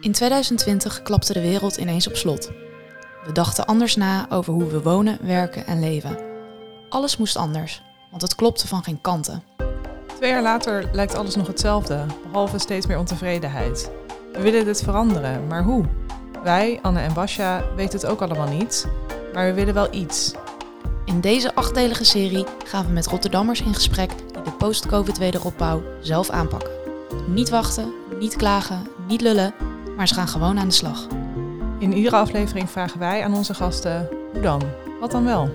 In 2020 klapte de wereld ineens op slot. We dachten anders na over hoe we wonen, werken en leven. Alles moest anders, want het klopte van geen kanten. Twee jaar later lijkt alles nog hetzelfde, behalve steeds meer ontevredenheid. We willen dit veranderen, maar hoe? Wij, Anne en Basja, weten het ook allemaal niet, maar we willen wel iets. In deze achtdelige serie gaan we met Rotterdammers in gesprek die de post-covid wederopbouw zelf aanpakken. Niet wachten, niet klagen, niet lullen, maar ze gaan gewoon aan de slag. In iedere aflevering vragen wij aan onze gasten: hoe dan? Wat dan wel?